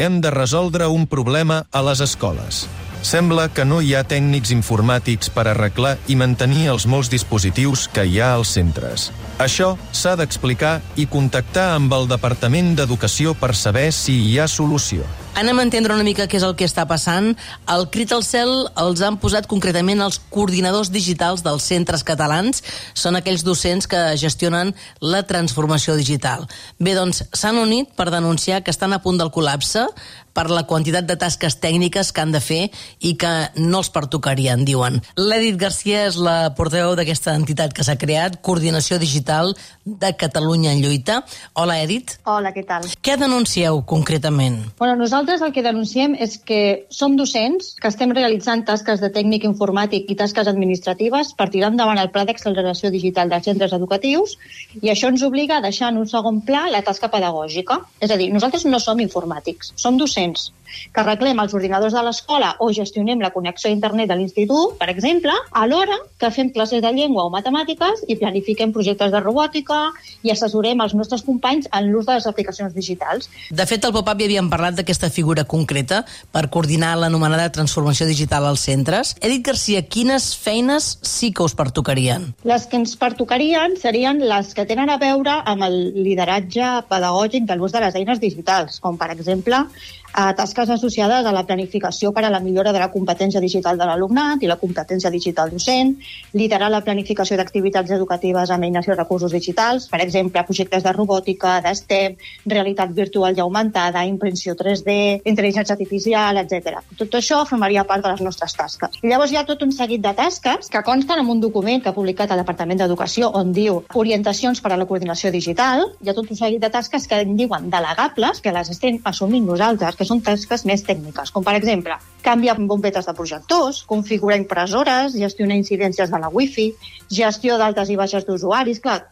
hem de resoldre un problema a les escoles. Sembla que no hi ha tècnics informàtics per arreglar i mantenir els molts dispositius que hi ha als centres. Això s'ha d'explicar i contactar amb el Departament d'Educació per saber si hi ha solució. Anem a entendre una mica què és el que està passant. El crit al cel els han posat concretament els coordinadors digitals dels centres catalans. Són aquells docents que gestionen la transformació digital. Bé, doncs, s'han unit per denunciar que estan a punt del col·lapse per la quantitat de tasques tècniques que han de fer i que no els pertocarien, diuen. L'Edith Garcia és la portaveu d'aquesta entitat que s'ha creat, Coordinació Digital de Catalunya en Lluita. Hola, Edith. Hola, què tal? Què denuncieu concretament? Bueno, nosaltres el que denunciem és que som docents que estem realitzant tasques de tècnic informàtic i tasques administratives per tirar endavant el pla d'acceleració digital dels centres educatius i això ens obliga a deixar en un segon pla la tasca pedagògica. És a dir, nosaltres no som informàtics, som docents que arreglem els ordinadors de l'escola o gestionem la connexió a internet de l'institut, per exemple, alhora que fem classes de llengua o matemàtiques i planifiquem projectes de robòtica i assessorem els nostres companys en l'ús de les aplicacions digitals. De fet, al pop-up ja havíem parlat d'aquesta figura concreta per coordinar l'anomenada transformació digital als centres. Edith Garcia, quines feines sí que us pertocarien? Les que ens pertocarien serien les que tenen a veure amb el lideratge pedagògic de l'ús de les eines digitals, com per exemple a tasques associades a la planificació per a la millora de la competència digital de l'alumnat i la competència digital docent, liderar la planificació d'activitats educatives amb eines i recursos digitals, per exemple, projectes de robòtica, d'STEM, realitat virtual i augmentada, impressió 3D, intel·ligència artificial, etc. Tot això formaria part de les nostres tasques. I llavors hi ha tot un seguit de tasques que consten en un document que ha publicat el Departament d'Educació on diu orientacions per a la coordinació digital. Hi ha tot un seguit de tasques que en diuen delegables, que les estem assumint nosaltres, que són tasques més tècniques, com per exemple canviar bombetes de projectors, configurar impressores, gestionar incidències de la wifi, gestió d'altes i baixes d'usuaris... Clar,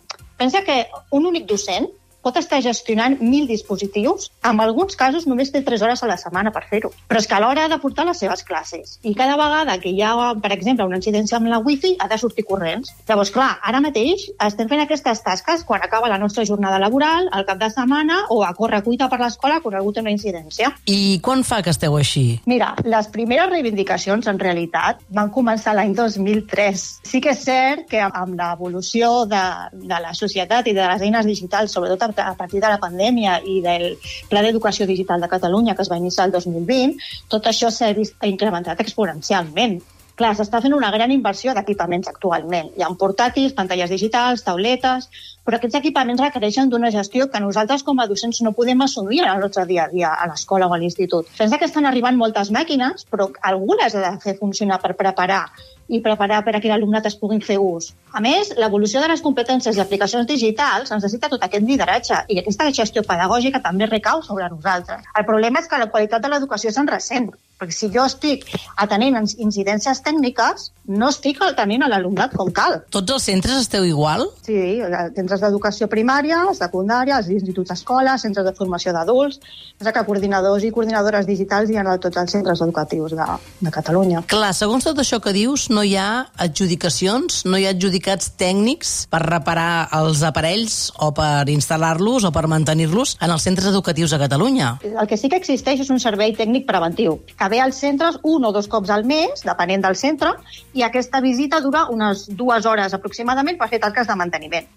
pensa que un únic docent pot estar gestionant mil dispositius, en alguns casos només té 3 hores a la setmana per fer-ho. Però és que a l'hora ha de portar les seves classes. I cada vegada que hi ha, per exemple, una incidència amb la wifi, ha de sortir corrents. Llavors, clar, ara mateix estem fent aquestes tasques quan acaba la nostra jornada laboral, al cap de setmana, o a córrer cuita per l'escola quan ha hagut una incidència. I quan fa que esteu així? Mira, les primeres reivindicacions, en realitat, van començar l'any 2003. Sí que és cert que amb l'evolució de, de la societat i de les eines digitals, sobretot a partir de la pandèmia i del Pla d'Educació Digital de Catalunya, que es va iniciar el 2020, tot això s'ha incrementat exponencialment. Clar, s'està fent una gran inversió d'equipaments actualment. Hi ha portàtils, pantalles digitals, tauletes, però aquests equipaments requereixen d'una gestió que nosaltres com a docents no podem assumir en el nostre dia a dia a l'escola o a l'institut. Pensa que estan arribant moltes màquines, però algú les ha de fer funcionar per preparar i preparar per a que l'alumnat es puguin fer ús. A més, l'evolució de les competències i aplicacions digitals necessita tot aquest lideratge i aquesta gestió pedagògica també recau sobre nosaltres. El problema és que la qualitat de l'educació se'n ressent, perquè si jo estic atenent incidències tècniques, no estic atenent a l'alumnat com cal. Tots els centres esteu igual? Sí, centres d'educació primària, secundària, els instituts escoles, centres de formació d'adults, és que coordinadors i coordinadores digitals hi ha a tots els centres educatius de, de Catalunya. Clar, segons tot això que dius, no hi ha adjudicacions, no hi ha adjudicats tècnics per reparar els aparells o per instal·lar-los o per mantenir-los en els centres educatius a Catalunya. El que sí que existeix és un servei tècnic preventiu, que ve als centres un o dos cops al mes, depenent del centre, i aquesta visita dura unes dues hores aproximadament per fer tasques de manteniment.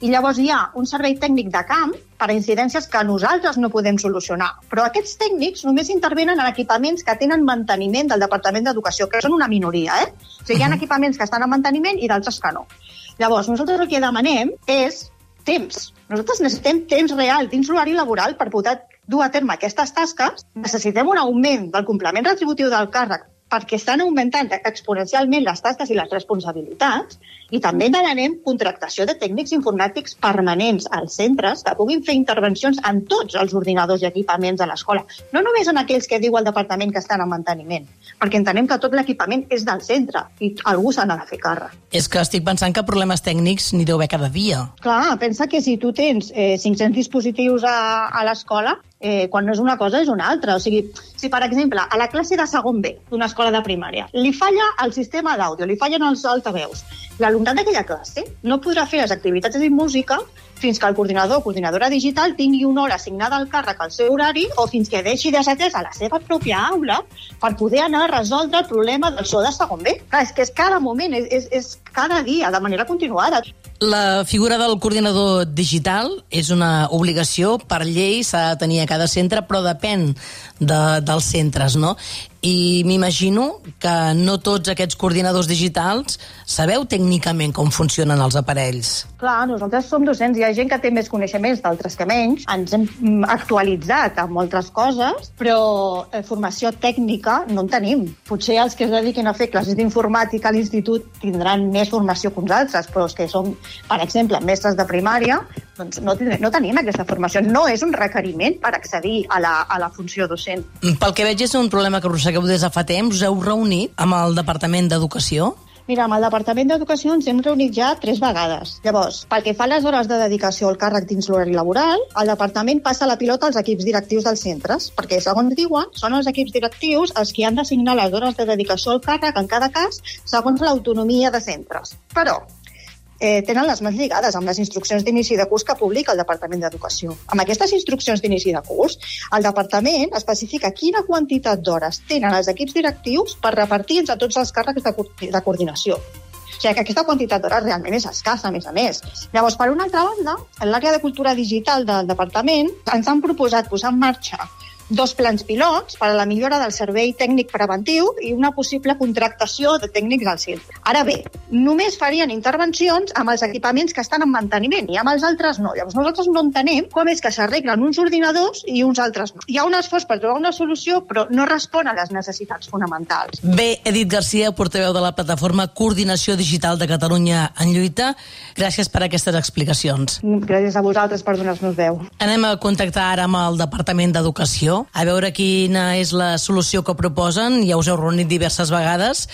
I llavors hi ha un servei tècnic de camp per a incidències que nosaltres no podem solucionar. Però aquests tècnics només intervenen en equipaments que tenen manteniment del Departament d'Educació, que són una minoria, eh? Sigui, hi ha equipaments que estan en manteniment i d'altres que no. Llavors, nosaltres el que demanem és temps. Nosaltres necessitem temps real dins l'horari laboral per poder dur a terme aquestes tasques. Necessitem un augment del complement retributiu del càrrec perquè estan augmentant exponencialment les tasques i les responsabilitats i també demanem contractació de tècnics informàtics permanents als centres que puguin fer intervencions en tots els ordinadors i equipaments de l'escola, no només en aquells que diu el departament que estan en manteniment, perquè entenem que tot l'equipament és del centre i algú s'ha de fer càrrec. És que estic pensant que problemes tècnics n'hi deu haver cada dia. Clar, pensa que si tu tens eh, 500 dispositius a, a l'escola, eh, quan no és una cosa és una altra. O sigui, si per exemple a la classe de segon B d'una escola de primària li falla el sistema d'àudio, li fallen els altaveus, l'alumnat d'aquella classe no podrà fer les activitats de música fins que el coordinador o coordinadora digital tingui una hora assignada al càrrec al seu horari o fins que deixi de ser a la seva pròpia aula per poder anar a resoldre el problema del so de segon B. Clar, és que és cada moment, és, és, és cada dia, de manera continuada. La figura del coordinador digital és una obligació per llei, s'ha de tenir a cada centre, però depèn de, dels centres, no? I m'imagino que no tots aquests coordinadors digitals sabeu tècnicament com funcionen els aparells. Clar, nosaltres som docents, hi ha gent que té més coneixements, d'altres que menys. Ens hem mm, actualitzat amb moltes coses, però eh, formació tècnica no en tenim. Potser els que es dediquin a fer classes d'informàtica a l'institut tindran més formació que uns altres, però els que som, per exemple, mestres de primària, doncs no, no tenim aquesta formació. No és un requeriment per accedir a la, a la funció docent. Pel que veig és un problema que arrossegueu des de fa temps. Us heu reunit amb el Departament d'Educació? Mira, amb el Departament d'Educació ens hem reunit ja tres vegades. Llavors, pel que fa a les hores de dedicació al càrrec dins l'horari laboral, el Departament passa la pilota als equips directius dels centres, perquè, segons diuen, són els equips directius els que han d'assignar les hores de dedicació al càrrec en cada cas segons l'autonomia de centres. Però, eh, tenen les mans lligades amb les instruccions d'inici de curs que publica el Departament d'Educació. Amb aquestes instruccions d'inici de curs, el Departament especifica quina quantitat d'hores tenen els equips directius per repartir entre tots els càrrecs de, co de coordinació. O sigui que aquesta quantitat d'hores realment és escassa, a més a més. Llavors, per una altra banda, en l'àrea de cultura digital del departament ens han proposat posar en marxa dos plans pilots per a la millora del servei tècnic preventiu i una possible contractació de tècnics al centre. Ara bé, només farien intervencions amb els equipaments que estan en manteniment i amb els altres no. Llavors nosaltres no entenem com és que s'arreglen uns ordinadors i uns altres no. Hi ha un esforç per trobar una solució, però no respon a les necessitats fonamentals. Bé, Edith Garcia, portaveu de la plataforma Coordinació Digital de Catalunya en lluita, gràcies per aquestes explicacions. Gràcies a vosaltres per donar-nos veu. Anem a contactar ara amb el Departament d'Educació a veure quina és la solució que proposen. Ja us heu reunit diverses vegades.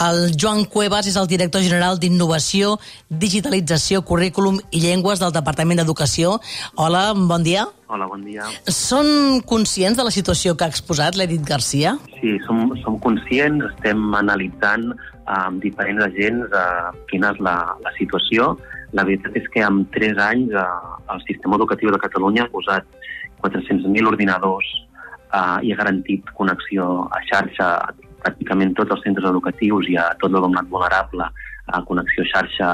El Joan Cuevas és el director general d'Innovació, Digitalització, Currículum i Llengües del Departament d'Educació. Hola, bon dia. Hola, bon dia. Són conscients de la situació que ha exposat l'Edith Garcia? Sí, som, som conscients, estem analitzant amb diferents agents uh, quina és la, la situació. La veritat és que en tres anys uh, el sistema educatiu de Catalunya ha posat 400.000 ordinadors eh, i ha garantit connexió a xarxa a pràcticament tots els centres educatius i a tot l'alumnat vulnerable a connexió a xarxa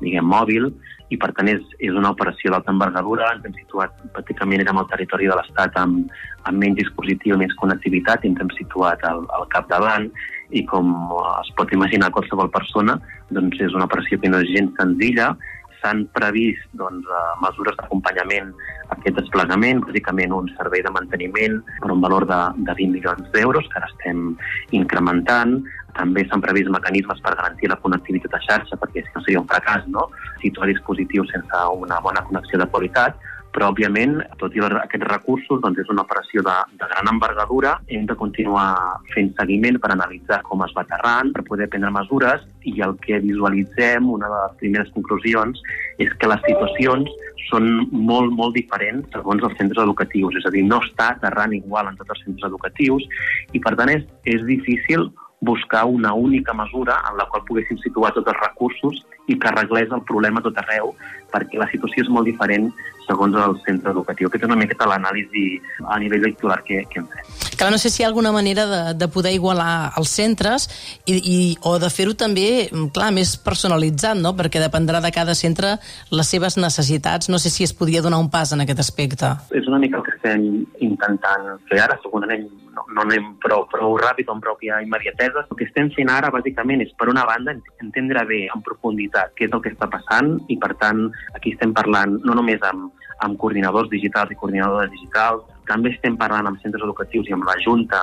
diguem, mòbil, i per tant és, és una operació d'alta envergadura. Ens hem situat, pràcticament érem al territori de l'Estat amb, amb menys dispositiu, més connectivitat, i ens hem situat al, al capdavant, i com es pot imaginar qualsevol persona, doncs és una operació que no és gens senzilla, s'han previst doncs, eh, mesures d'acompanyament a aquest desplegament, bàsicament un servei de manteniment per un valor de, de 20 milions d'euros, que ara estem incrementant. També s'han previst mecanismes per garantir la connectivitat a xarxa, perquè si no seria un fracàs, no? situar dispositius sense una bona connexió de qualitat, però òbviament, tot i aquests recursos, doncs és una operació de, de gran envergadura. Hem de continuar fent seguiment per analitzar com es va aterrant, per poder prendre mesures, i el que visualitzem, una de les primeres conclusions, és que les situacions són molt, molt diferents segons els centres educatius. És a dir, no està aterrant igual en tots els centres educatius i, per tant, és, és difícil buscar una única mesura en la qual poguéssim situar tots els recursos i que arreglés el problema tot arreu, perquè la situació és molt diferent segons el centre educatiu. Aquesta és una miqueta l'anàlisi a nivell lectural que, que hem fet. Clar, no sé si hi ha alguna manera de, de poder igualar els centres i, i, o de fer-ho també, clar, més personalitzat, no? perquè dependrà de cada centre les seves necessitats. No sé si es podria donar un pas en aquest aspecte. És una mica el que estem intentant fer ara, segurament no, no anem prou, prou ràpid o amb pròpia immediatesa. El que estem fent ara, bàsicament, és, per una banda, entendre bé en profunditat què és el que està passant i, per tant, aquí estem parlant no només amb, amb coordinadors digitals i coordinadores digitals, també estem parlant amb centres educatius i amb la Junta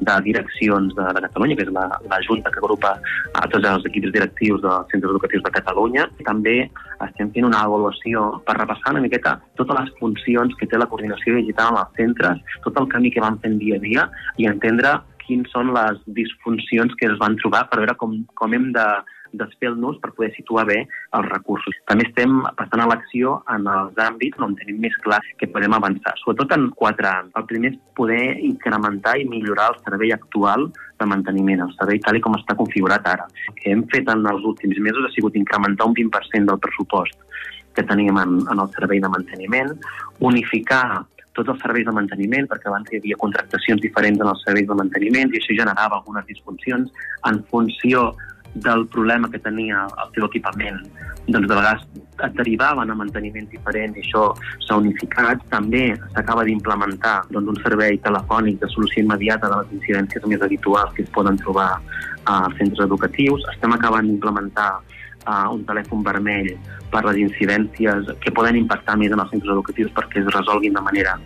de Direccions de, de Catalunya, que és la, la Junta que agrupa a tots els equips directius dels centres educatius de Catalunya. També estem fent una avaluació per repassar una miqueta totes les funcions que té la coordinació digital en els centres, tot el camí que van fent dia a dia i entendre quins són les disfuncions que es van trobar per veure com, com hem de desfer-nos per poder situar bé els recursos. També estem passant a l'acció en els àmbits on tenim més clar que podem avançar, sobretot en quatre àmbits. El primer és poder incrementar i millorar el servei actual de manteniment, el servei tal com està configurat ara. El que hem fet en els últims mesos ha sigut incrementar un 20% del pressupost que teníem en, en el servei de manteniment, unificar tots els serveis de manteniment, perquè abans hi havia contractacions diferents en els serveis de manteniment i això generava algunes disfuncions en funció del problema que tenia el teu equipament. Doncs de vegades et derivaven a manteniments diferents i això s'ha unificat. També s'acaba d'implementar doncs, un servei telefònic de solució immediata de les incidències més habituals que es poden trobar a centres educatius. Estem acabant d'implementar uh, un telèfon vermell per les incidències que poden impactar més en els centres educatius perquè es resolguin de manera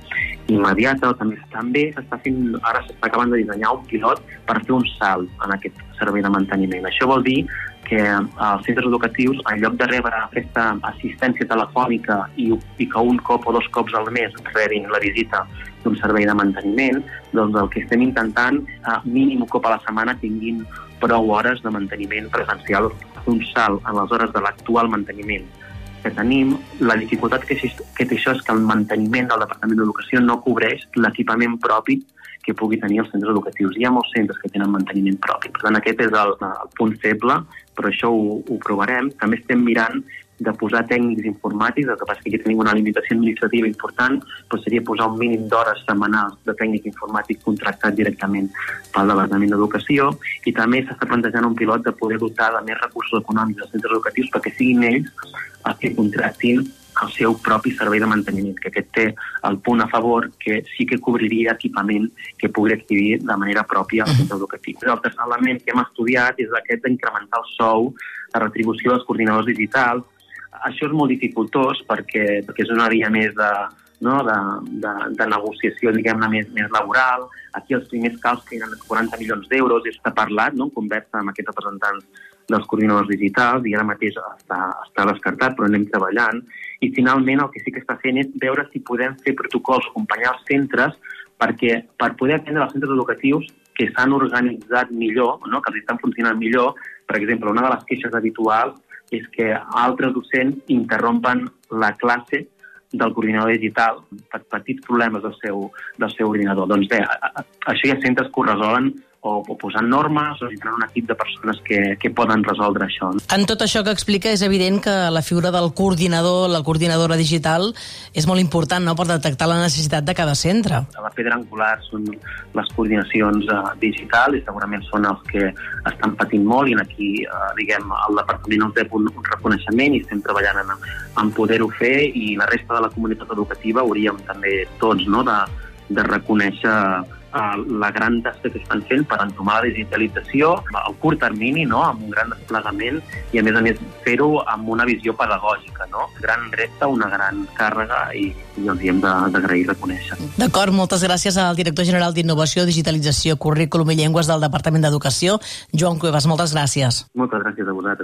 immediata també, també s'està fent, ara s'està acabant de dissenyar un pilot per fer un salt en aquest servei de manteniment. Això vol dir que els centres educatius, en lloc de rebre aquesta assistència telefònica i, i que un cop o dos cops al mes rebin la visita d'un servei de manteniment, doncs el que estem intentant, a mínim un cop a la setmana, tinguin prou hores de manteniment presencial, un salt en les hores de l'actual manteniment que tenim, la dificultat que, que té això és que el manteniment del Departament d'Educació no cobreix l'equipament propi que pugui tenir els centres educatius. Hi ha molts centres que tenen manteniment propi. Per tant, aquest és el, el punt feble, però això ho, ho provarem. També estem mirant de posar tècnics informàtics, el que passa que aquí tenim una limitació administrativa important, però seria posar un mínim d'hores setmanals de tècnic informàtic contractat directament pel Departament d'Educació i també s'està plantejant un pilot de poder dotar de més recursos econòmics als centres educatius perquè siguin ells els que contractin el seu propi servei de manteniment, que aquest té el punt a favor que sí que cobriria equipament que pugui adquirir de manera pròpia al centre educatiu. Tercer element que hem estudiat és aquest d'incrementar el sou, la retribució dels coordinadors digitals, això és molt dificultós perquè, perquè és una via més de, no, de, de, de negociació, diguem-ne, més, més laboral. Aquí els primers cals que eren 40 milions d'euros i està parlat, no, en conversa amb aquests representants dels coordinadors digitals i ara mateix està, està descartat, però anem treballant. I finalment el que sí que està fent és veure si podem fer protocols, acompanyar els centres, perquè per poder atendre els centres educatius que s'han organitzat millor, no? que els estan funcionant millor, per exemple, una de les queixes habituals és que altres docents interrompen la classe del coordinador digital per petits problemes del seu, del seu ordinador. Doncs bé, això hi ha centres que ho resolen o, o posant normes o tenen un equip de persones que, que poden resoldre això. En tot això que explica és evident que la figura del coordinador, la coordinadora digital, és molt important no, per detectar la necessitat de cada centre. La pedra angular són les coordinacions uh, digitals i segurament són els que estan patint molt i aquí, uh, diguem, el departament els deu un, un reconeixement i estem treballant en, en poder-ho fer i la resta de la comunitat educativa hauríem també tots no, de, de reconèixer la gran tasca que estan fent per entomar la digitalització a curt termini, no? amb un gran desplegament i, a més a més, fer-ho amb una visió pedagògica. No? Gran repte, una gran càrrega i, i els hi hem d'agrair i reconèixer. D'acord, moltes gràcies al director general d'Innovació, Digitalització, Currículum i Llengües del Departament d'Educació, Joan Cuevas. Moltes gràcies. Moltes gràcies a vosaltres.